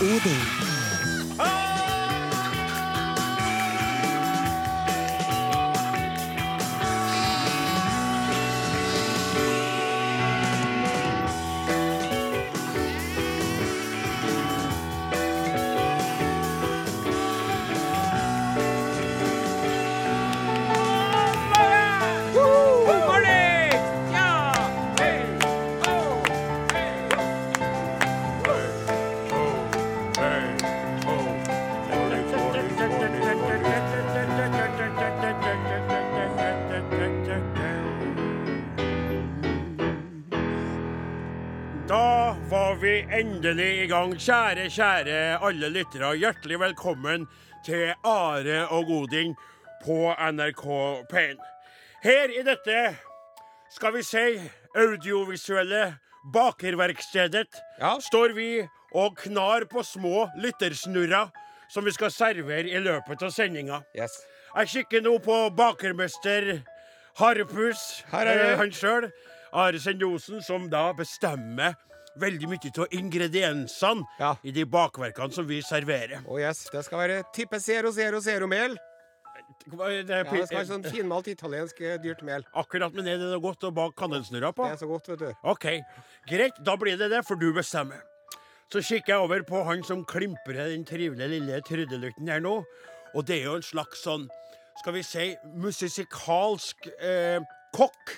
Odin. Endelig i gang. Kjære, kjære alle lyttere. Hjertelig velkommen til Are og Godin på NRK P1. Her i dette, skal vi si, audiovisuelle bakerverkstedet Ja. står vi og knar på små lyttersnurrer som vi skal servere i løpet av sendinga. Yes. Jeg kikker nå på bakermester Harpus, Her er det. eh, han sjøl. Are Sendosen, som da bestemmer veldig mye av ingrediensene Ja. i de bakverkene som vi serverer. Oh yes, det skal være type zero zero zero mel. Hva er Det Ja, det skal være sånn finmalt italiensk eh, dyrt mel. Akkurat, men er det noe godt å bake kanelsnurrer på? Det er så godt, vet du. OK, greit, da blir det det, for du bestemmer. Så kikker jeg over på han som klimprer den trivelige lille trudelutten her nå. Og det er jo en slags sånn, skal vi si, musikalsk eh, kokk.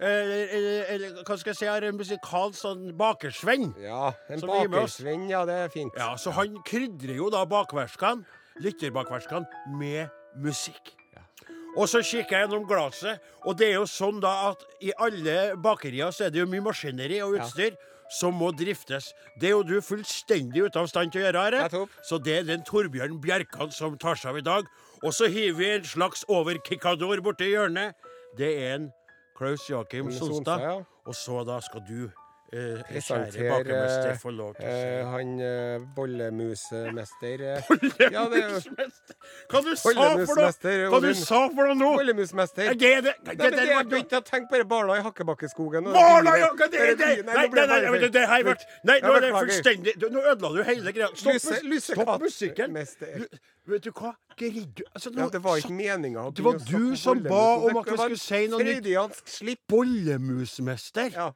Eh, Eller, eller hva skal jeg si, her, en musikalsk sånn bakersvenn. Ja, en bakersvenn, ja, det er fint. Ja, så han krydrer jo da bakverskene, lytterbakverskene, med musikk. Og så kikker jeg gjennom glasset, og det er jo sånn da at i alle bakerier så er det jo mye maskineri og utstyr som må driftes. Det er jo du fullstendig ute av stand til å gjøre, Are. Så det er den Torbjørn Bjerkan som tar seg av i dag. Og så hiver vi en slags overkikador borti hjørnet. Det er en Klaus Sonstad, Solstad. Og så da skal du, kjære Presentere, uh, han uh, bollemusmester eh, Ja, det er Hva du sa for noe? Bollemusmester, Hva du sa for noe nå? Bollemusmester. Jeg er det. Begynte å tenke på barna i Hakkebakkeskogen. er det? Bare Nei, nå nei, nei, det, her ble Nei, nå er det fullstendig Nå ødela du hele greia. Stopp, musikken. Vet du hva? Gridde, altså, nå, Ja, det var ikke meninga. Det var du som ba om at vi skulle si noe nytt. Freudiansk slipp. Bollemusmester. Ja.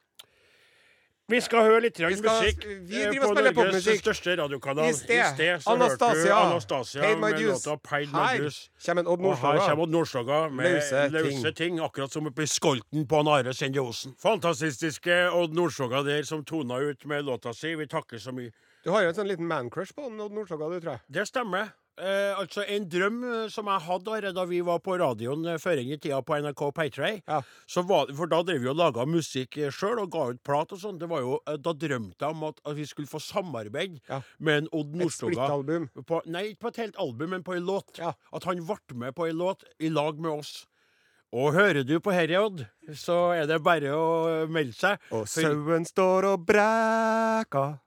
Vi skal høre litt Vi skal- musikk vi eh, på Norges popmusikk. største radiokanal. I sted. så hørte du Anastasia. Anastasia Paid med låta 'Paid my Og her Nordstoga. kommer Odd Nordstoga med Løse løse, ting. ting. akkurat som oppi skolten på Are Sende. Fantastiske Odd Nordstoga der som tona ut med låta si. Vi takker så mye. Du har jo en sånn liten mancrush på Odd Nordstoga, du, tror jeg. Det stemmer. Eh, altså En drøm eh, som jeg hadde da vi var på radioen eh, før i tida på NRK Paytray. Ja. For da drev vi og laga musikk sjøl og ga ut plat og sånn. Det var jo, eh, Da drømte jeg om at, at vi skulle få samarbeid Ja. med en Odd Et splittalbum. På, nei, ikke på et helt album, men på ei låt. Ja. At han ble med på ei låt i lag med oss. Og hører du på herre, Odd, så er det bare å melde seg. Og sauen står og bræka.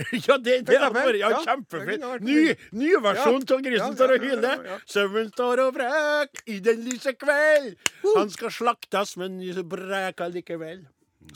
Ja, det, det stemmer. ja, kjempefint. Ny, ny versjon av Grisen står og hyler. Sauen står og bræk i den lyse kveld. Han skal slaktes, men bræka likevel.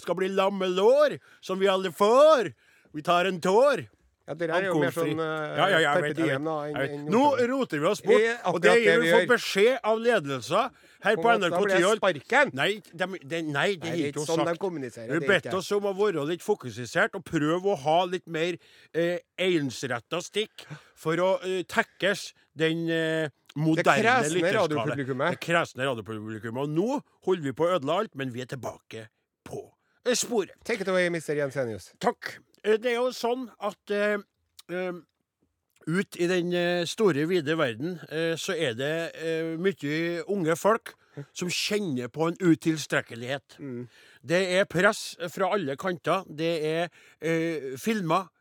Skal bli lammelår, som vi alle får. Vi tar en tår. Ja, det er jo mer sånn uh, Ja, ja, jeg vet, jeg vet, jeg vet. Nå roter vi oss bort, Det er og det gir vi fått beskjed av ledelser her på NRK jeg Tyholt. sparken. Nei, de, de, nei, det er ikke sånn de sagt. kommuniserer. Vi bedt oss om å være litt fokusert og prøve å ha litt mer eh, ensretta stikk for å eh, tekkes den eh, moderne lytterskala. Det kresne radiopublikummet. Og nå holder vi på å ødele alt, men vi er tilbake på eh, sporet. Take it away, Mr. Jensenius. Takk. Eh, Det er jo sånn at eh, ut i den store, vide verden uh, så er det uh, mye unge folk som kjenner på en utilstrekkelighet. Det er press fra alle kanter. Det er filmer,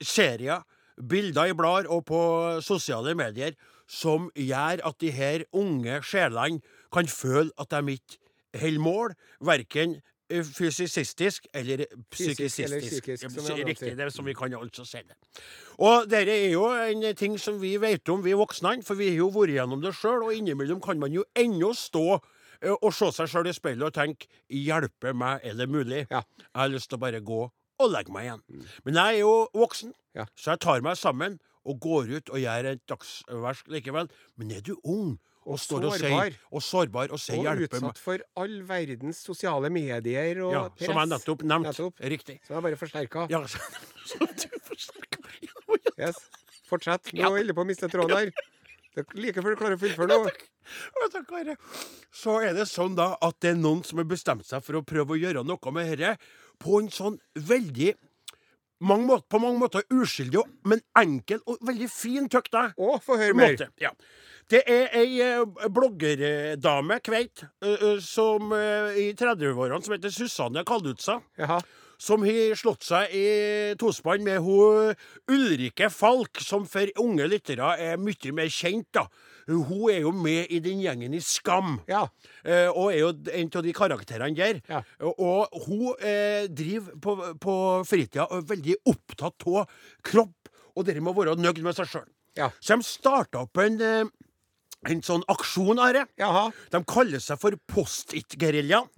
serier, bilder i blader og på sosiale medier som gjør at de her unge sjelene kan føle at de ikke holder mål, verken fysisistisk eller psykisistisk. psykisk, som Riktig, det som vi kan altså si det. Og dette er jo en ting som vi vet om, vi voksne, for vi har jo vært gjennom det sjøl, og innimellom kan man jo ennå stå eh, og se seg sjøl i speilet og tenke 'hjelpe meg, er det mulig'? Ja. Jeg har lyst til å bare gå og legge meg igjen. Men jeg er jo voksen, Ja. så jeg tar meg sammen og går ut og gjør et dagsverk likevel. Men er du ung og, Og står og sier. Og sårbar og sier Og hjelpe meg utsatt for all verdens sosiale medier og ja, press. Som jeg nettopp nevnte. Nettopp. Riktig. Så jeg bare forsterka. Ja, du forsterker meg. Yes. Fortsett. Nå holder jeg på å miste tråden her. Det er like før du klarer å fullføre nå. Ja? Så er det sånn da at det er noen som har bestemt seg for å prøve å gjøre noe med dette på en sånn veldig mange måter, På mange måter uskyldig, men enkel og veldig fin, tøkt. Å, få høre mer. måte. Ja. Det er ei eh, bloggerdame, Kveit, som eh, i 30-årene som heter Susanne Kaldutsa. Jaha. Som har slått seg i tospann med hun Ulrikke Falk, som for unge lyttere er mye mer kjent. da. Hun er jo med i den gjengen i Skam. Ja. Eh, og er jo en av de karakterene der. Ja. Og, og hun eh, driver på, på fritida og er veldig opptatt av kropp, og det med å være nøyd med seg sjøl. Ja. Så de starta opp en, eh, en sånn aksjon, Are. Jaha. De kaller seg for Post-It-geriljaen.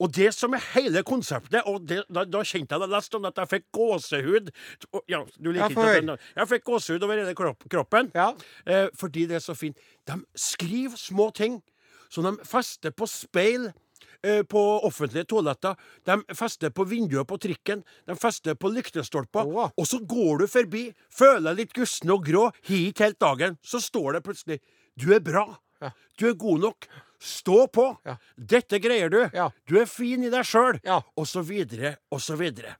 Og det som er hele konseptet Og det, da, da kjente jeg da jeg leste om at jeg fikk gåsehud. Og- Ja, du liker ikke den- Jeg fikk gåsehud over hele kropp, kroppen. Ja. Eh, fordi det er så fint. De skriver små ting som de fester på speil. eh, På offentlige toaletter. De fester på vinduer på trikken. De fester på lyktestolper. Åh. Og så går du forbi, føler litt gussen og grå, har ikke helt dagen. Så står det plutselig Du er bra. Ja. Du er god nok. Stå på. Ja. Dette greier du. Ja. Du er fin i deg sjøl. Ja. Og så videre, og så videre.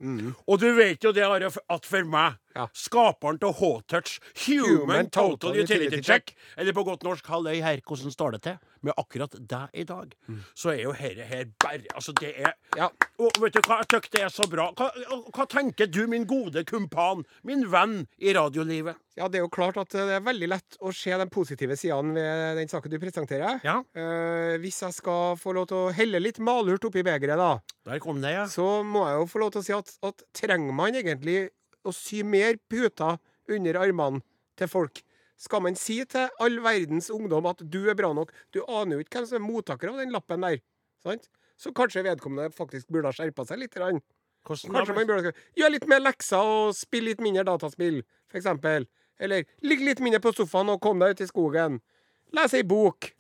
Og du vet jo det, Are, at for meg, Ja. skaperen av H-Touch, Human, Human Total Total Utility Check, eller på godt norsk, halløy her, hvordan står det til? Med akkurat deg i dag, så er jo herre her bare Altså, det er Ja. Og vet du hva, jeg syns det er så bra. Hva, hva tenker du, min gode kumpan, min venn i radiolivet? Ja, det er jo klart at det er veldig lett å se de positive sidene ved den saken du presenterer. Ja, Eh, hvis jeg skal få lov til å helle litt malurt oppi begeret, da, der kom det, ja. så må jeg jo få lov til å si at, at trenger man egentlig å sy mer puter under armene til folk? Skal man si til all verdens ungdom at du er bra nok? Du aner jo ikke hvem som er mottaker av den lappen der. Sant? Så kanskje vedkommende faktisk burde ha skjerpa seg litt. Hvordan Kanskje man burde gjøre litt mer lekser og spille litt mindre dataspill, f.eks. Eller ligge litt mindre på sofaen og komme deg ut i skogen. Lese ei bok.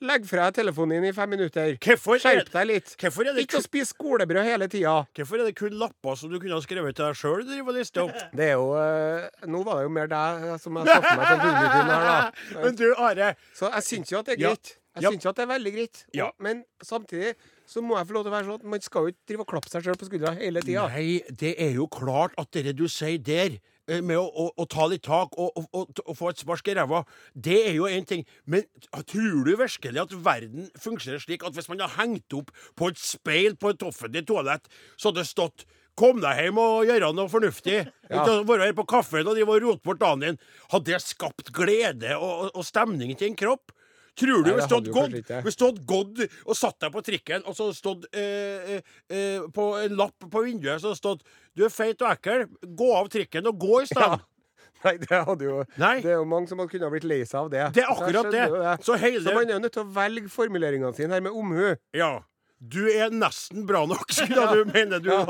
Legg fra deg telefonen din i fem minutter. Hvorfor er, Skjerp deg litt. hvorfor, er det Ikke å spise skolebrød hele tida. hvorfor er det kun lapper som du kunne ha skrevet til deg sjøl? Det er jo øh, Nå var det jo mer deg som jeg satte meg til publikum her, da. Men du, Are. Så jeg syns jo at det er greit. Jeg Ja. syns jo at det er veldig greit. Ja. Men samtidig så må jeg få lov til å være sånn at man skal jo ikke drive og klappe seg sjøl på skuldra hele tida. Nei, det er jo klart at det du sier der, eh, med å, å, å ta litt tak og, og, og, få et spark i ræva, det er jo én ting. Men tror du virkelig at verden fungerer slik at hvis man har hengt opp på et speil på et offentlig toalett, så hadde det stått Kom deg hjem og gjøre noe fornuftig. Ja. Ikke være her på kaffen og rote bort dagen din. Hadde det skapt glede og, og stemning til en kropp? Tror du Nei, det hadde gått du hadde gått og satt deg på trikken, og så stått eh, eh, på en lapp på vinduet så det stått 'Du er feit og ekkel. Gå av trikken og gå i stedet'. Nei, det hadde jo Nei. Det er jo mange som hadde kunnet blitt lei seg av det. Det er akkurat det. det. Så hele Så man er jo nødt til å velge formuleringene sine her med omhu. Ja. Du er nesten bra nok, skulle du mene du Ja.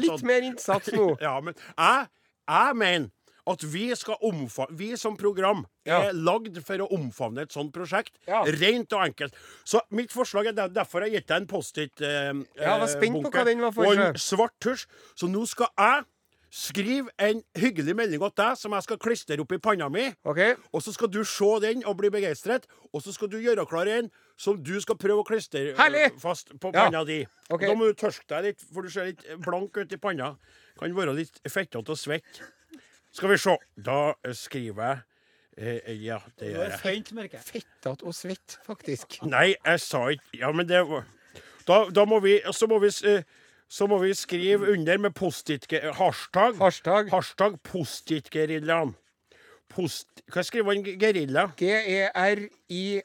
Litt mer innsats nå. Ja, men jeg, jeg mener at vi skal Vi som program Ja. er lagd for å omfavne et sånt prosjekt. Ja. Rent og enkelt. Så mitt forslag er derfor jeg har gitt deg en Post-It. Eh, Ja, for Og en svart tusj. Så nå skal jeg skrive en hyggelig melding til deg som jeg skal klistre opp i panna mi. Okay. Og så skal du se den og bli begeistret. Og så skal du gjøre klar en som du skal prøve å klistre eh, Herlig! fast på Ja. panna di. Okay. Da må du tørke deg litt, for du ser litt blank ut i panna. Kan være litt fettete og svett. Skal vi se. Da eh, skriver jeg eh, Ja, det gjør jeg. Merker jeg. Fettete og svett, faktisk. Nei, jeg sa ikke Ja, men det var Da, da må vi Så må vi eh, så må vi skrive under med post-it Hashtag. Hashtag Hashtag post-it-geriljaen. Post... Hva skriver man gerilla? E G-E-R-I-L-J-A,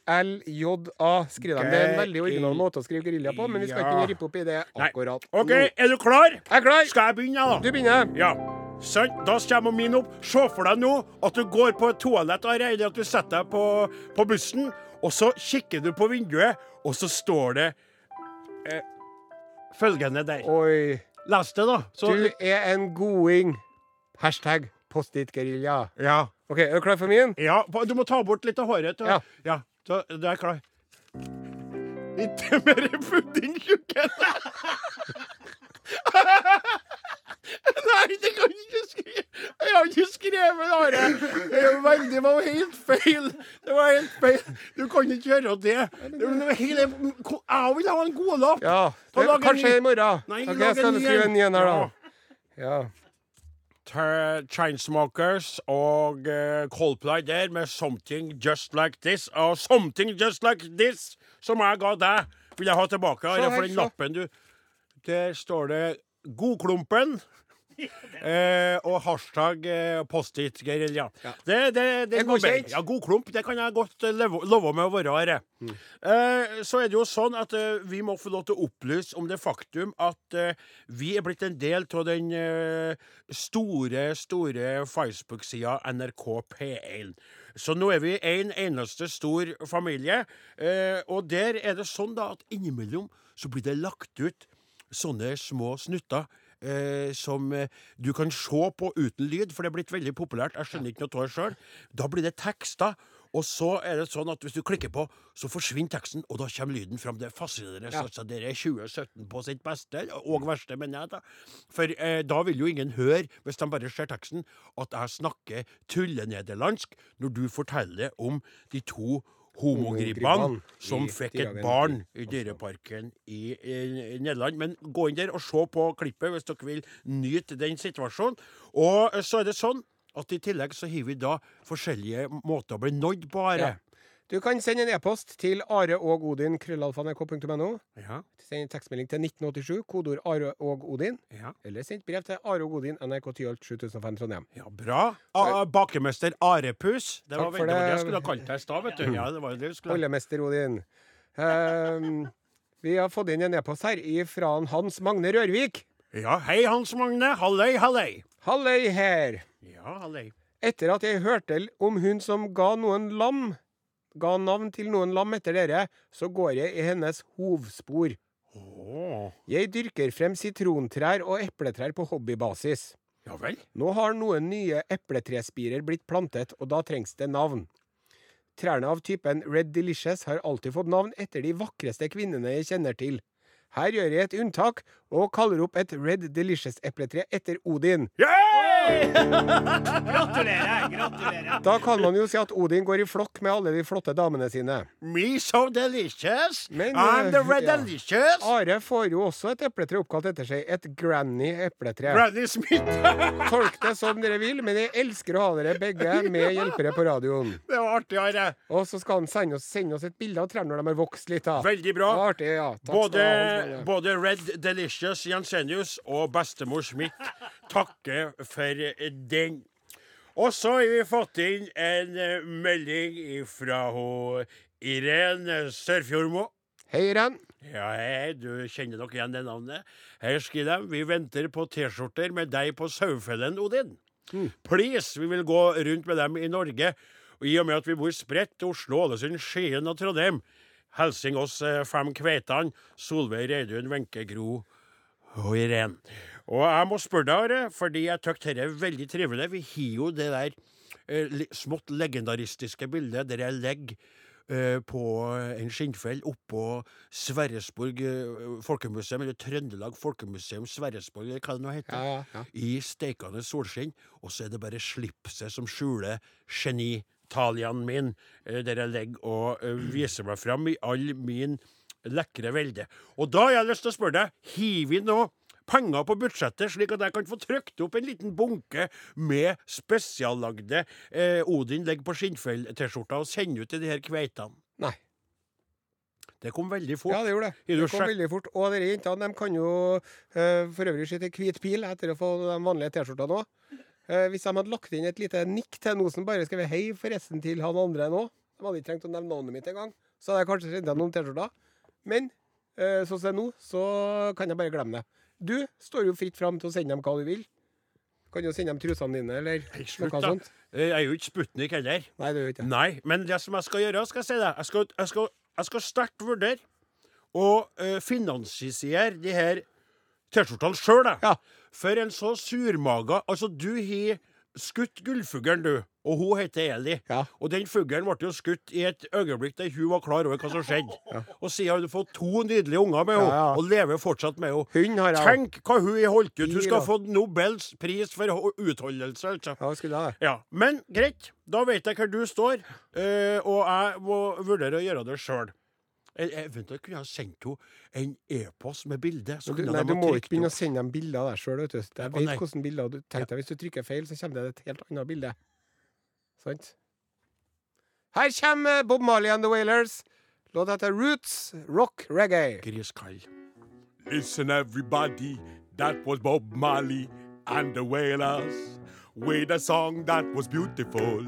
skriver de. Det er en veldig original måte å skrive gerilja på, men vi skal ikke rippe opp i det Nei. akkurat OK, nå. er du klar? Jeg er klar! Skal jeg begynne, da? Du begynner. Ja. Sant? Da kommer min opp. Se for deg nå at du går på et toalett, eller at du setter deg på, på bussen, og så kikker du på vinduet, og så står det eh, følgende der. Oi. Les det, da. Så, Du er en goding. Hashtag Post-it-gerilja. ja. OK, er du klar for min? ja. Du må ta bort litt av håret. Da. Ja. ja. Så, du er klar. Litt mer pudding, tjukken. Nei, det kan jeg ikke skrive. Jeg har ikke skrevet Are. Det er det var helt feil. Det var helt feil. Du kan ikke gjøre det. Det var hele, jeg vil ha en godlapp. Ja. Det, kanskje i morgen. Nei, Ok, jeg skal skrive en ny en her, da. Ja. Chainsmokers og eh, Coldplay der med 'Something Just Like This'. Og 'Something Just Like This', som jeg ga deg, vil jeg ha tilbake. Are, her, for den lappen du Der står det 'Godklumpen'. Eh, og hashtag eh, Post-it-gerilja. Ja. Det, det, det godkjent? Ja, godklump, det kan jeg godt eh, love med å være. Mm. Eh, så er det jo sånn at eh, vi må få lov til å opplyse om det faktum at eh, vi er blitt en del av den store, store Facebook-sida NRK P1. Så nå er vi en eneste stor familie. Eh, og der er det sånn da at innimellom så blir det lagt ut sånne små snutter. Eh, som eh, du kan se på uten lyd, for det er blitt veldig populært. Jeg skjønner ikke noe av det sjøl. Da blir det tekster. Og så er det sånn at hvis du klikker på, så forsvinner teksten, og da kommer lyden fram. Det er fascinerende. Ja. Altså, det er 2017 på sitt beste, og verste, mener jeg. da. For eh, da vil jo ingen høre, hvis de bare ser teksten, at jeg snakker tullenederlandsk når du forteller om de to Homogribbene som fikk et barn i Dyreparken i, Nederland. Men gå inn der og se på klippet hvis dere vil nyte den situasjonen. Og så er det sånn at i tillegg så har vi da forskjellige måter å bli nådd på, Her. Ja. Du kan sende en e-post til areogodin.krøllalfa.nrk.no. Ja. Send en tekstmelding til 1987, kodeord Are og Odin. Ja. Eller send brev til Are og Odin, NRK Tyholt 7005 Trondheim. ja, bra. A bakemester Arepus. Det var Takk veldig det det. jeg skulle ha kalt deg i stad, vet du. Ja, det var det skulle. Ollemester Odin. Um, vi har fått inn en e-post her fra Hans Magne Rørvik. Ja, hei, Hans Magne. Halløy, halløy. Halløy her! Ja, halløy. Etter at jeg hørte om hun som ga noen lam, ga navn til noen lam etter dere, så går jeg i hennes hovspor. Jeg dyrker frem sitrontrær og epletrær på hobbybasis. ja vel. Nå har noen nye epletrespirer blitt plantet, og da trengs det navn. Trærne av typen Red Delicious har alltid fått navn etter de vakreste kvinnene jeg kjenner til. Her gjør jeg et unntak, og kaller opp et Red Delicious-epletre etter Odin. Yay! Gratulerer. gratulerer. Da kan man jo si at Odin går i flokk med alle de flotte damene sine. Me so delicious. Men, I'm the red ja. delicious. Are får jo også et epletre oppkalt etter seg, et Granny-epletre. Granny Smith. Tolk det som dere vil, men jeg elsker å ha dere begge med hjelpere på radioen. det var artig, Are. Og så skal han sende oss, sende oss et bilde av trærne når de har vokst litt. da. Veldig bra. Artig, ja. Takk Både, både Red Delicious Jensenius og bestemor Smith takker for den. Og så har vi fått inn en eh, melding fra Irene Sørfjordmo. Hei, Irene. Ja, hei, du kjenner nok igjen det navnet. Her skriver de Vi venter på T-skjorter med deg på Saufellen, Odin. Please, vi vil gå rundt med dem i Norge. Og I og med at vi bor spredt Oslo, Ålesund, Skien og Trondheim. Helsing oss eh, fem kveitene. Solveig Reidun, Wenche Gro og Irén. Og jeg må spørre deg, Are, fordi jeg syns dette er veldig trivelig. Vi har jo det der eh, smått legendaristiske bildet der jeg legger eh, på en skinnfell oppå Sverresborg eh, folkemuseum, eller Trøndelag folkemuseum Sverresborg, eller hva det nå heter. Ja, ja, ja. I steikende solskinn, og så er det bare slipset som skjuler genitalien min, eh, der jeg legger og eh, viser meg fram i all min lekre velde. Og da har jeg lyst til å spørre deg, har vi nå penger på budsjettet, slik at jeg kan få trykt opp en liten bunke med spesiallagde eh, Odin legger på skinnfell-T-skjorta og sende ut til de her kveitene? Nei. Det kom veldig fort. Ja, det gjorde det. Det kom veldig fort. Og dere jentene de kan jo eh, for øvrig skyte hvit pil etter å få de vanlige T-skjortene òg. hvis de hadde lagt inn et lite nikk til noe som bare skrevet 'hei, forresten' til han andre nå, de hadde ikke trengt å nevne navnet mitt engang, så hadde jeg kanskje sendt dem noen T-skjorter. Men eh, sånn som det er nå, så kan jeg bare glemme det. Du står jo fritt fram til å sende dem hva du vil. Kan jo sende dem trusene dine, eller Nei, slutt, noe da. sånt. Eh, Jeg er jo ikke Sputnik heller. Nei, det er jo ikke det. Nei, men det som jeg skal gjøre, skal jeg si deg Jeg skal, jeg skal, jeg skal sterkt vurdere å uh, finansiere de her T-skjortene sjøl, jeg. Ja. For en så surmaga Altså, du har skutt gullfuglen, du. Og hun heter Eli. Ja. Og den fuglen ble jo skutt i et øyeblikk der hun var klar over hva som skjedde. Og siden har hun fått to nydelige unger med henne, Ja, ja. og lever fortsatt med henne. Hund har jeg. Tenk hva hun har holdt ut. Hun skal ha få Nobels pris for utholdelse, altså. Ja, skulle jeg. Ja, Men greit, da vet jeg hvor du står, eh, og jeg må vurdere å gjøre det sjøl. Eventuelt kunne jeg sendt henne en e-post med bilde. du, nei, du må ikke begynne å sende dem bilder der sjøl. Jeg vet nei. hvordan bilder du Tenk deg, hvis du trykker feil, så kommer det et helt annet bilde. Sant? Her kommer Bob Marley and The Wailers. Låta heter Roots Rock Reggae. Griskall. Listen, everybody, that was Bob Marley and the Wailers with a song that was beautiful.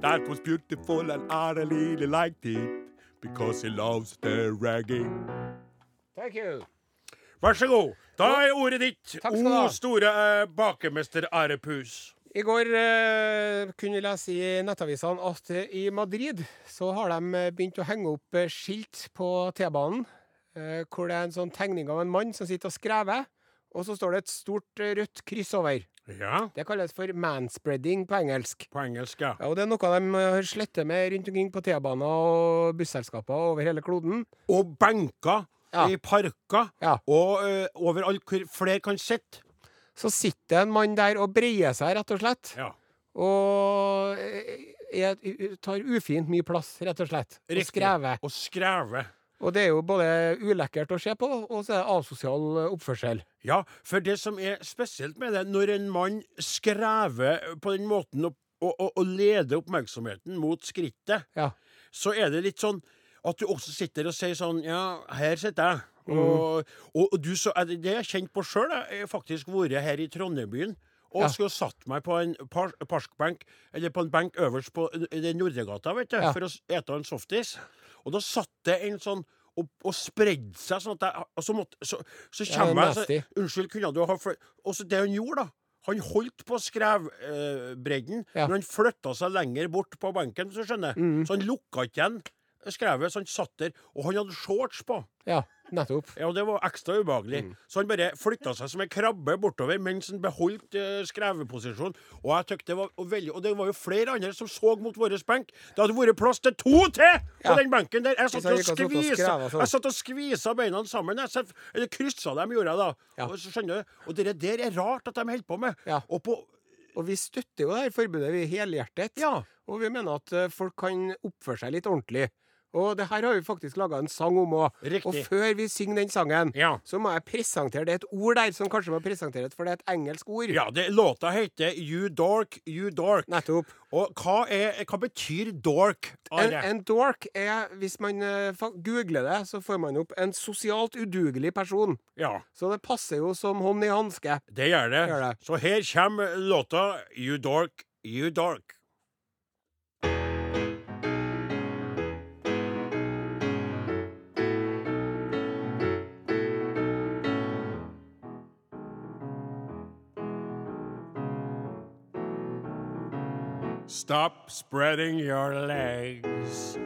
That was beautiful, and I really liked it because he loves the reggae. Thank you. Vær så god. Da er ordet ditt. Takk skal du ha. O store eh, bakemester Arepus. I går eh, kunne vi lese i nettavisene at eh, i Madrid så har de eh, begynt å henge opp eh, skilt på T-banen. Eh, hvor det er en sånn tegning av en mann som sitter og skrever. Og så står det et stort rødt kryss over. Ja, Det kalles for manspreading på engelsk. på engelsk, ja. Ja, og Det er noe de sletter har slettet med rundt omkring på T-baner og busselskaper over hele kloden. Og benker Ja. i parker, Ja. og eh, overalt hvor flere kan sitte. Så sitter en mann der og breier seg, rett og slett. Ja. Og eh, er, tar ufint mye plass, rett og slett. Og Riktig. skrever. Og skreve. Og det er jo både ulekkert å se på, og så er det asosial oppførsel. Ja, for det som er spesielt med det, når en mann skrever på den måten og, og, og, og leder oppmerksomheten mot skrittet, Ja. så er det litt sånn at du også sitter og sier sånn Ja, her sitter jeg. Mm. Og, og, du så, det har jeg kjent på sjøl. Jeg har faktisk vært her i Trondheimbyen. Og Ja. skulle satt meg på en par, parskbenk, eller på en benk øverst på den Nordregata, vet du, Ja. for å ete en softis. Og da satt det en sånn og, og spredde seg sånn at jeg Og så, måtte, så, så kommer jeg så. Unnskyld, kunne du ha Og så det han gjorde, da. Han holdt på skrevbredden, Ja. men han flytta seg lenger bort på benken, hvis du skjønner. Mm. Så han lukka ikke igjen skrevet, så han satt der. Og han hadde shorts på. Ja, nettopp. Ja, og Det var ekstra ubehagelig. Mm. Så han bare flytta seg som en krabbe bortover mens han beholdt uh, skreveposisjonen. Og jeg tykte det var og veldig Og det var jo flere andre som så mot vår benk. Det hadde vært plass til to til på den benken der! Jeg satt og skvisa sånn. Jeg satt og skvisa beina sammen. Jeg satt, eller kryssa dem, gjorde jeg da. Og, så skjønner du, og det der er rart at de holder på med. Og på Og vi støtter jo det her forbudet, vi helhjertet. Ja. Og vi mener at eh, folk kan oppføre seg litt ordentlig. Og det her har vi faktisk laga en sang om òg. Og før vi synger den sangen, Ja. så må jeg presentere Det er et ord der som kanskje må presenteres, for det er et engelsk ord. Ja, det, låta heter You Dork, You Dork. Nettopp. Og hva, er, hva betyr dork? En, en dork er, hvis man eh, googler det, så får man opp en sosialt udugelig person. Ja, Så det passer jo som hånd i hanske. det gjør det. Gjør det. Så her kommer låta You Dork, You Dork. Stop spreading your legs.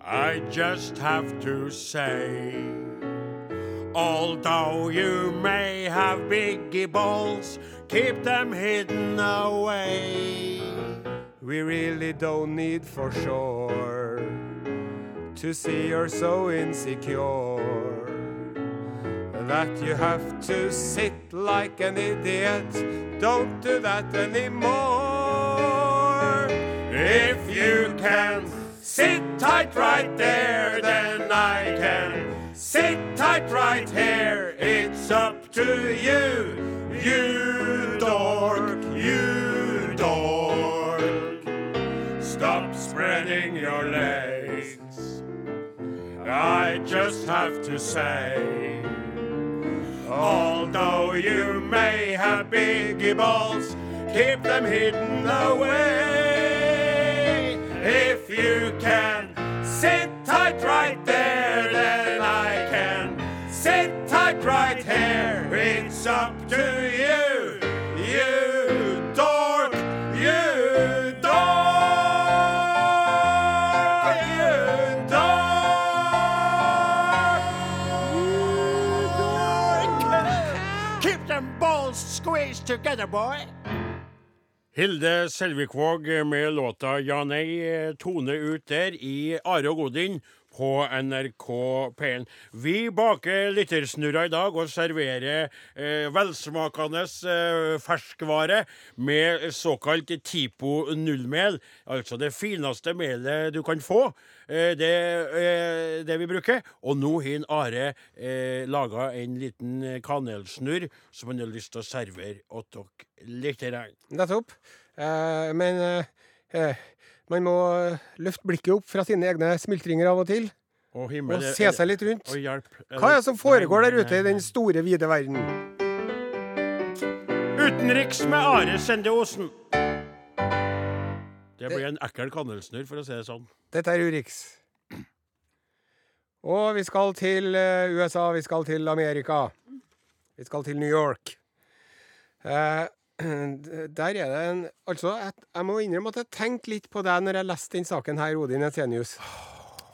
I just have to say, although you may have biggie balls, keep them hidden away. We really don't need for sure to see you're so insecure that you have to sit like an idiot. Don't do that anymore. If you can sit tight right there, then I can sit tight right here. It's up to you, you dork, you dork. Stop spreading your legs. I just have to say, although you may have biggie balls, keep them hidden away. If you can sit tight right there, then I can sit tight right here. It's up to you, you dork, you dork, you dork, you dork. Keep them balls squeezed together, boy. Hilde Selvikvåg med låta Ja nei tone ut der i Are og Godin på NRK P1. Vi baker lyttersnurrer i dag og serverer eh, velsmakende eh, ferskvare med såkalt Tipo nullmel. Altså det fineste melet du kan få. Eh, det er det vi bruker. Og nå har Are eh, laga en liten kanelsnurr som han har lyst til å servere til dere litt. Nettopp. Uh, men uh, eh, man må løfte blikket opp fra sine egne smultringer av og til, Og himmel og se seg litt rundt. Hjelp. Hva er det som foregår der ute i den store, vide verden? Utenriks med Are Sende Osen. Det blir en ekkel kannelsnurr, for å si det sånn. Dette er Urix. Og vi skal til eh, USA, vi skal til Amerika. Vi skal til New York. Eh, der er det en Altså, jeg, jeg må innrømme at jeg tenkte litt på deg når jeg leste den saken her, Odin Etenius.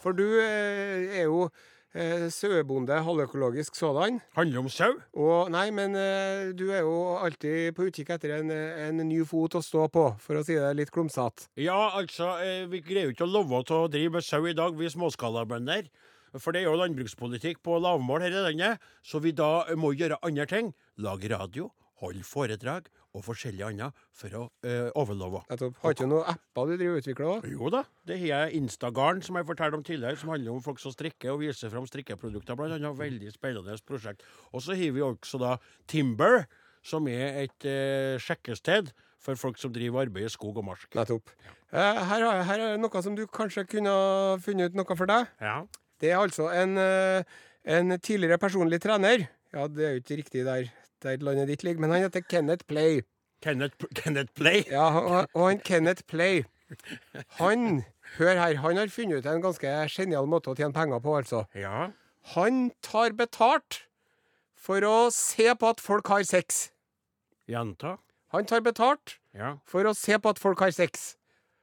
For du eh, er jo eh, sauebonde, halvøkologisk sådan. Handler om sau. Og nei, men eh, du er jo alltid på utkikk etter en, en ny fot å stå på, for å si det litt klumsete. Ja, altså, eh, vi greier jo ikke å love å drive med sau i dag, vi småskalabønder. For det er jo landbrukspolitikk på lavmål her i landet, så vi da må gjøre andre ting. Lage radio, holde foredrag og forskjellig annet for å eh, overleve. Har ikke du noen apper du driver og utvikler òg? Jo da, det har jeg Instagarden, som jeg fortalte om tidligere, som handler om folk som strikker og viser fram strikkeprodukter, blant annet. Veldig spennende prosjekt. Og så har vi også da Timber, som er et eh, sjekkested for folk som driver arbeid i skog og mark. Nettopp. Eh, her, her er noe som du kanskje kunne funnet ut noe for deg. Ja. Det er altså en, eh, en tidligere personlig trener. Ja, det er jo ikke riktig der, der landet ditt ligger, men han heter Kenneth Play. Kenneth, Kenneth Play. Ja, og, og han Kenneth Play, han Hør her, han har funnet ut en ganske genial måte å tjene penger på, altså. Ja. Han tar betalt for å se på at folk har sex. Gjenta. Han tar betalt Ja. for å se på at folk har sex.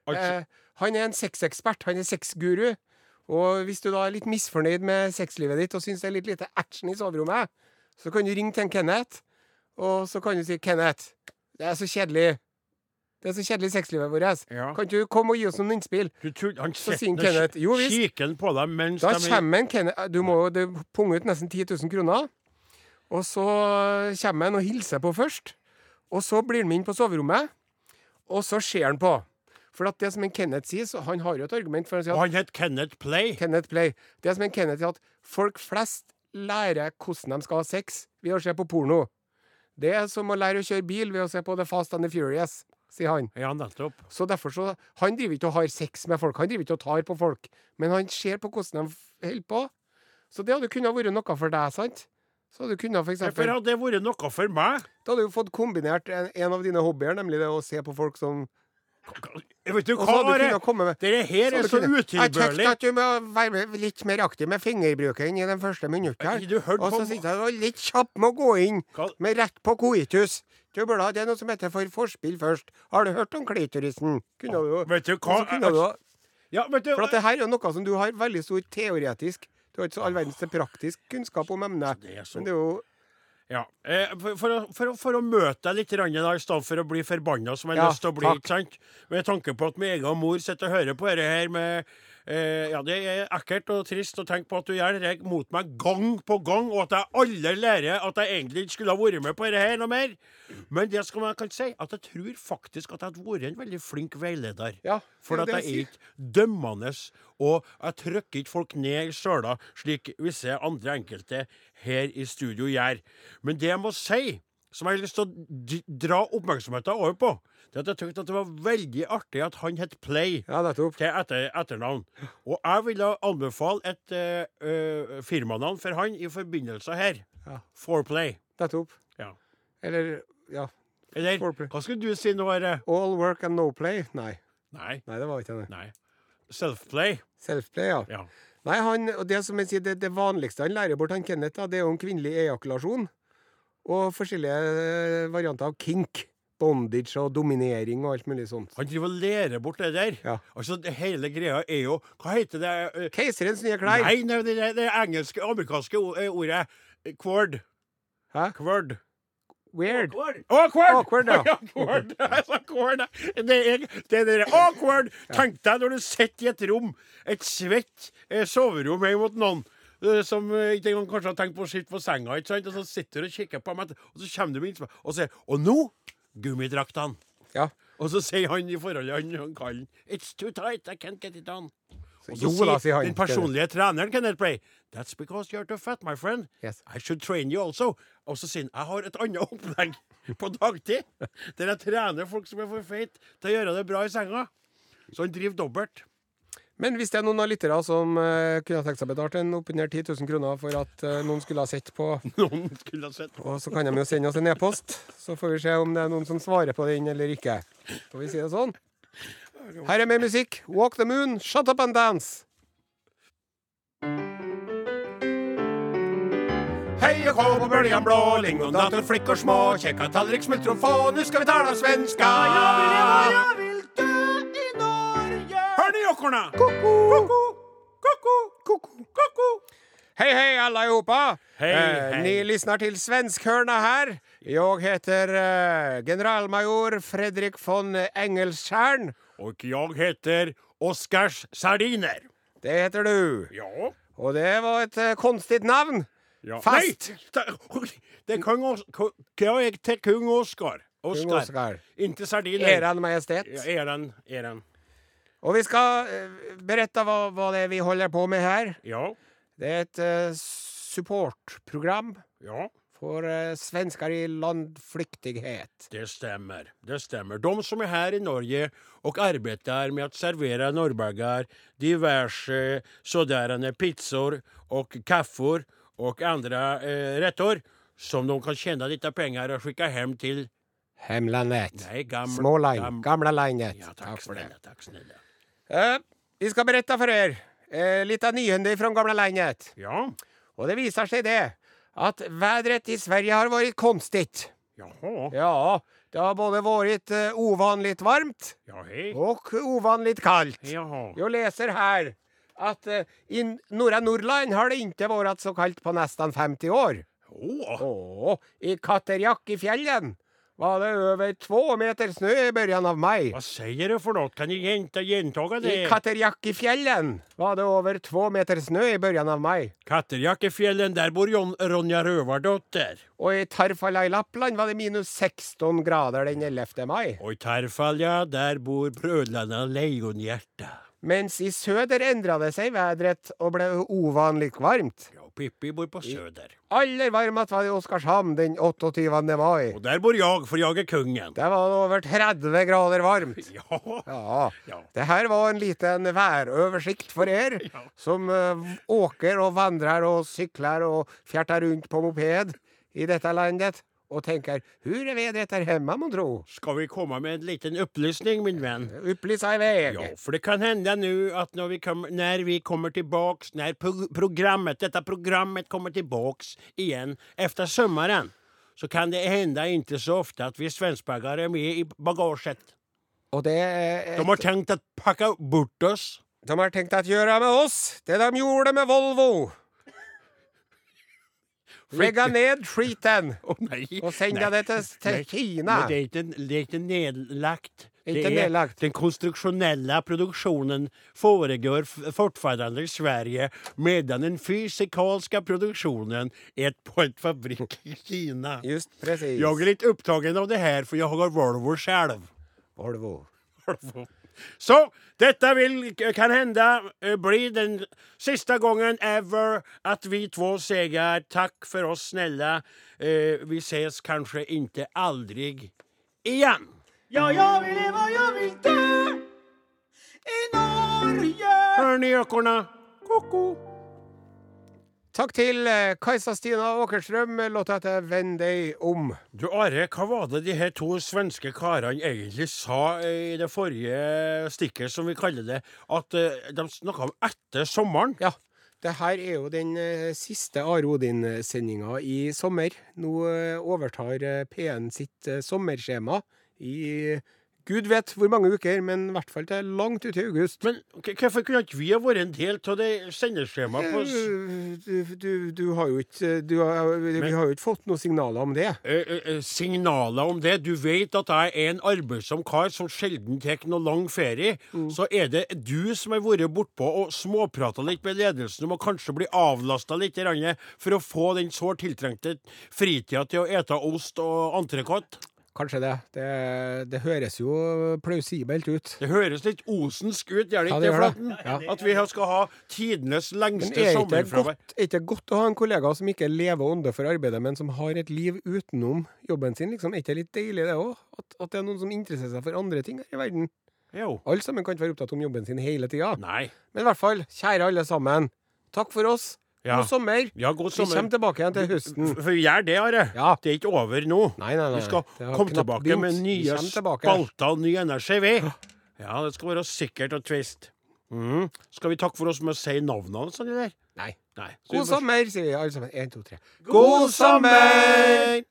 Altså, Eh, han er en sexekspert, han er sexguru. Og hvis du da er litt misfornøyd med sexlivet ditt og syns det er litt lite action i soverommet, så kan du ringe til en Kenneth, og så kan du si 'Kenneth, det er så kjedelig'. Det er så kjedelig sexlivet vårt. Ja. Kan du komme og gi oss noen innspill? du tror, han Så sier Kenneth, jo visst. på dem mens Da de kommer en Kenneth Du må jo punge ut nesten 10 000 kroner. Og så kommer han og hilser på først. Og så blir han med inn på soverommet, og så ser han på. For at det som en Kenneth sier, så han har jo et argument for å si Og han het Kenneth Play. Kenneth Play. Det som en Kenneth sier, at folk flest lærer hvordan de skal ha sex ved å se på porno. Det er som å lære å kjøre bil ved å se på The Fast and the Furious, sier han. Ja, nettopp. Så derfor så Han driver ikke og har sex med folk, han driver ikke og tar på folk. Men han ser på hvordan de holder på. Så det hadde kunnet vært noe for deg, sant? Så hadde du kunnet for eksempel hadde det vært noe for meg? Da hadde du fått kombinert en, en av dine hobbyer, nemlig det å se på folk som Vet du hva, Are? Dette her er så utilbørlig. Jeg tenkte at du må være litt mer aktiv med fingerbruken i den første hørte Og så sitter jeg og litt kjapp med å gå inn med rett på coitus. Du burde ha det noe som heter for forspill først. Har du hørt om klitorisen? Kunne du Vet du hva? kunne du Ja, vet du For at det her er noe som du har veldig stor teoretisk Du har ikke så all verdens praktisk kunnskap om emnet. Det så- Men det er jo Ja. Eh, for, for, å, for, å, for å møte deg litt i stedet for å bli forbanna som jeg har Ja, lyst til å bli. takk. ikke sant? Med tanke på at min egen mor sitter og hører på dette her med eh, Ja, det er ekkelt og trist å tenke på at du gjør det mot meg gang på gang, og at jeg aldri lærer at jeg egentlig ikke skulle ha vært med på dette her noe mer. Men det skal man kan si, at jeg tror faktisk at jeg hadde vært en veldig flink veileder. Ja, For at jeg er ikke dømmende, og jeg trykker ikke folk ned i søla, slik visse andre enkelte her i studio gjør. Men det jeg må si, som jeg har lyst til å dra oppmerksomheten over på, det at jeg tenkte at det var veldig artig at han het Play Ja, til etter, etternavn. Og jeg ville anbefale et uh, firmanavn for han i forbindelse her. Ja. Foreplay. Nettopp. Ja. Eller ja. Eller Foreplay. hva skulle du si nå, Are? All work and no play? Nei. Nei. Nei, det var ikke det. Nei. Self-play. Self-play, ja. Ja. Nei, han, og det som jeg sier, det, det vanligste han lærer bort, han Kenneth, da, det er jo en kvinnelig ejakulasjon. Og forskjellige eh, varianter av kink. Bondage og dominering og alt mulig sånt. Han driver og lærer bort det der. Ja. Altså, det hele greia er jo Hva heter det? eh, Keiserens nye klær. Nei, nei det, det, det engelske, amerikanske eh, ordet. Quord. Hæ? Quord. Weird. Awkward! Awkward, ja. awkward. Jeg sa awkward. Det er det der det awkward. Tenk deg når du sitter i et rom, et svett soverom hjemme mot noen. Eh, Som eh, ikke engang kanskje har tenkt på å sitte på senga, ikke sant? og så sitter du og kikker på dem, og så kommer du med innspill og sier Og nå gummidraktene. Ja. Og så sier han i forholdet, han, han kallen It's too tight, I can't get it on. Og så sier han. den personlige treneren Kenneth Play That's because you're too fat, my friend. Yes. I should train you also. Og så sier han jeg har et annet opplegg på dagtid, der jeg trener folk som er for feite til å gjøre det bra i senga. Så han driver dobbelt. Men hvis det er noen av lyttere som uh, kunne ha tenkt seg betalt en oppunder 10 000 kroner for at uh, noen skulle ha sett på, Noen skulle ha sett. og så kan de jo sende oss en e-post, så får vi se om det er noen som svarer på den eller ikke. Får vi si det sånn? Her er mer musikk. Walk the moon, shut up and dance. Hei og kå på bøljan blå, lingondator, og små, kjekka tallrik, smultron få, nu skal vi tala svenska. Ja, ja, ja, ja. Hør Ko-ko! Hei, hei, allihopa! Hej, Eh, hej. Ni lyssnar till Svenskhörna här. Jag heter eh, generalmajor Fredrik von Engelstjärn. Og jeg heter Oskars Sardiner. Det heter du. Ja. Och det var ett eh, konstigt namn. ja. Fast. Nei, det- er kong Os... ko- Hva er til kung Oskar? Kung Oskar. Oscar. Inte Sardiner. Eran Majestet. Ja, Eran. Eran. Och vi skal berette hva, vad, vad det er vi holder på med her. Ja. Det er et uh, supportprogram Ja. for uh, svenskar i landflyktighet. Det stemmer. Det stemmer. De som er her i Norge og arbeider med å servera norrbaggar, diverse sådanne pizzaer og kaffer og andre uh, retter, som de kan tjene lite penger og sende hjem til Hemlandet. Nej, gamla... Småland. gam- Gamla landet. Ja, tack, Snille, takk snälla. Eh, vi skal berette for dere eh, av nyheter fra gamle landet. Ja. Og det viser seg det at været i Sverige har vært konstigt. Jaha. Ja, det har både vært eh, ovanligt varmt Ja, hej. og ovanligt kaldt. Jaha. Jeg leser her at eh, i norra Nordland har det ikke vært så kaldt på nesten 50 år. Åh. Åh, i Katterjakkifjällen var det over två meter snö i början av maj. Vad säger du för något? Kan jeg genta, gentaga I Katterjakkefjellen var det over två meter snö i början av maj. Katterjakkefjellen, der bor Jon, Ronja Rövardotter. Og i Tarfalla i Lappland var det minus 16 grader den 11 mai. Og i Tarfalla, der bor brødrene Lejonhjärta. Mens i søder endra det seg været og ble uvanlig varmt. Pippi bor på Søder. Aller varmest var det i Oskarshamn den 28 mai. Og der bor jeg, for jeg er kungen. Det var over 30 grader varmt. Ja. Ja, Ja. det her var en liten væroversikt for dere Ja. som uh, åker og vandrer og sykler og fjerter rundt på moped i dette landet och tenker hur är vädret där hemma tro?' Ska vi komme med en liten opplysning, min vän? Upplysa iväg. Ja, for det kan hende nu at når vi, kom, når vi kommer tilbake, når pro programmet, dette programmet kommer tilbake igjen efter sommaren, så kan det hende ikke så ofte at vi svenskbaggar er med i bagaget. Og det är De har tenkt å pakke bort oss. de har tenkt å gjøre med oss det de gjorde med Volvo. Lägga ned skiten Åh Oh, og send nej. til, till, till Kina. Men det er ikke, det er ikke nedlagt. Det er. Den konstruksjonelle produksjonen foregår fortsatt fortfarande i Sverige medan den fysikalske produksjonen er på en fabrik i Kina. Just precis. Jeg er litt opptatt av det her, for jeg har Volvo selv. Volvo. Volvo. Så dette vil kan hende eh, bli den siste gangen ever at vi två sier takk for oss snälla. Eh, vi ses kanskje inte aldrig igjen. Ja, jeg vil leve, jeg vil dø i Norge. Hør ni ökorna? Koko. Takk til eh, Kajsa Stina Åkerstrøm. Låta heter venn deg om'. Du Are, hva var det de her to svenske karene egentlig sa eh, i det forrige stikket, som vi kaller det? At eh, de snakka om etter sommeren? Ja, det her er jo den siste Are Odin-sendinga i sommer. Nå overtar eh, P1 sitt sommerskjema i Gud vet hvor mange uker, men i hvert fall til langt ut i august. Men hvorfor kunne ikke vi ha vært en del av det sendeskjemaet på Eh, Du, du, du har jo ikke du har, Vi har jo ikke fått noen signaler om det. eh, eh, eh, signaler om det? Du vet at jeg er en arbeidsom kar som sjelden tar noe lang ferie. Mm. Så er det du som har vært bortpå og småprata litt med ledelsen om å kanskje bli avlasta litt for å få den sårt tiltrengte fritida til å ete ost og entrecôte. Kanskje det. det. Det høres jo plausibelt ut. Det høres litt osensk ut, gjør det ikke det det. Flaten? Ja. At vi skal ha tidenes lengste er sommerfravær. er ikke godt å ha en kollega som ikke lever ånde for arbeidet, men som har et liv utenom jobben sin? Liksom? Er ikke det litt deilig, det òg? At, at det er noen som interesserer seg for andre ting her i verden? Jo. Alle sammen kan ikke være opptatt om jobben sin hele tida. Men i hvert fall, kjære alle sammen. Takk for oss. Ja. God sommer. Ja, god Vi kommer tilbake igjen til høsten. For vi gjør det, Are. Ja. Det er ikke over nå. Nei, nei, nei. Vi skal komme tilbake begynt. med nye spalter og ny energi, vi. Ja, det skal være sikkert og tvist. Mm. Skal vi takke for oss med å si navnene sånn, eller? Nei. Nei. God sommer, sier vi alle sammen. Én, to, tre. God sommer!